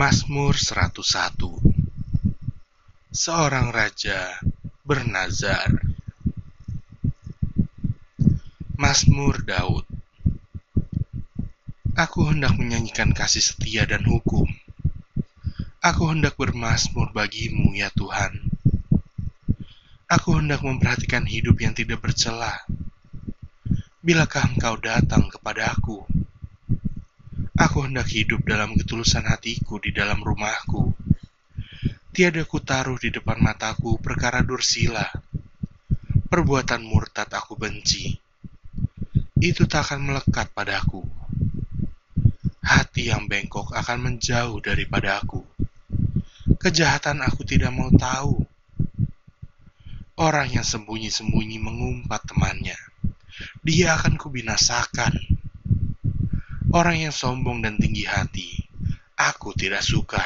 Mazmur 101 Seorang Raja bernazar Mazmur Daud Aku hendak menyanyikan kasih setia dan hukum. Aku hendak bermazmur bagimu, ya Tuhan. Aku hendak memperhatikan hidup yang tidak bercela. Bilakah engkau datang kepada aku? Aku hendak hidup dalam ketulusan hatiku di dalam rumahku. Tiada ku taruh di depan mataku perkara dursila. Perbuatan murtad aku benci. Itu tak akan melekat padaku. Hati yang bengkok akan menjauh daripada aku. Kejahatan aku tidak mau tahu. Orang yang sembunyi-sembunyi mengumpat temannya. Dia akan kubinasakan Orang yang sombong dan tinggi hati, aku tidak suka.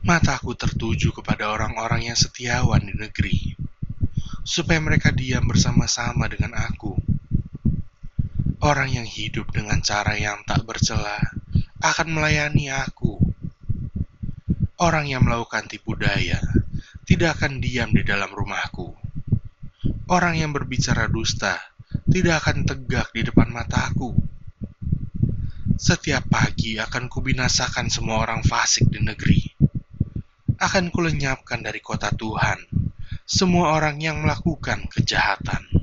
Mataku tertuju kepada orang-orang yang setiawan di negeri, supaya mereka diam bersama-sama dengan aku. Orang yang hidup dengan cara yang tak bercela akan melayani aku. Orang yang melakukan tipu daya tidak akan diam di dalam rumahku. Orang yang berbicara dusta tidak akan tegak di depan mataku. Setiap pagi akan kubinasakan semua orang fasik di negeri. Akan kulenyapkan dari kota Tuhan semua orang yang melakukan kejahatan.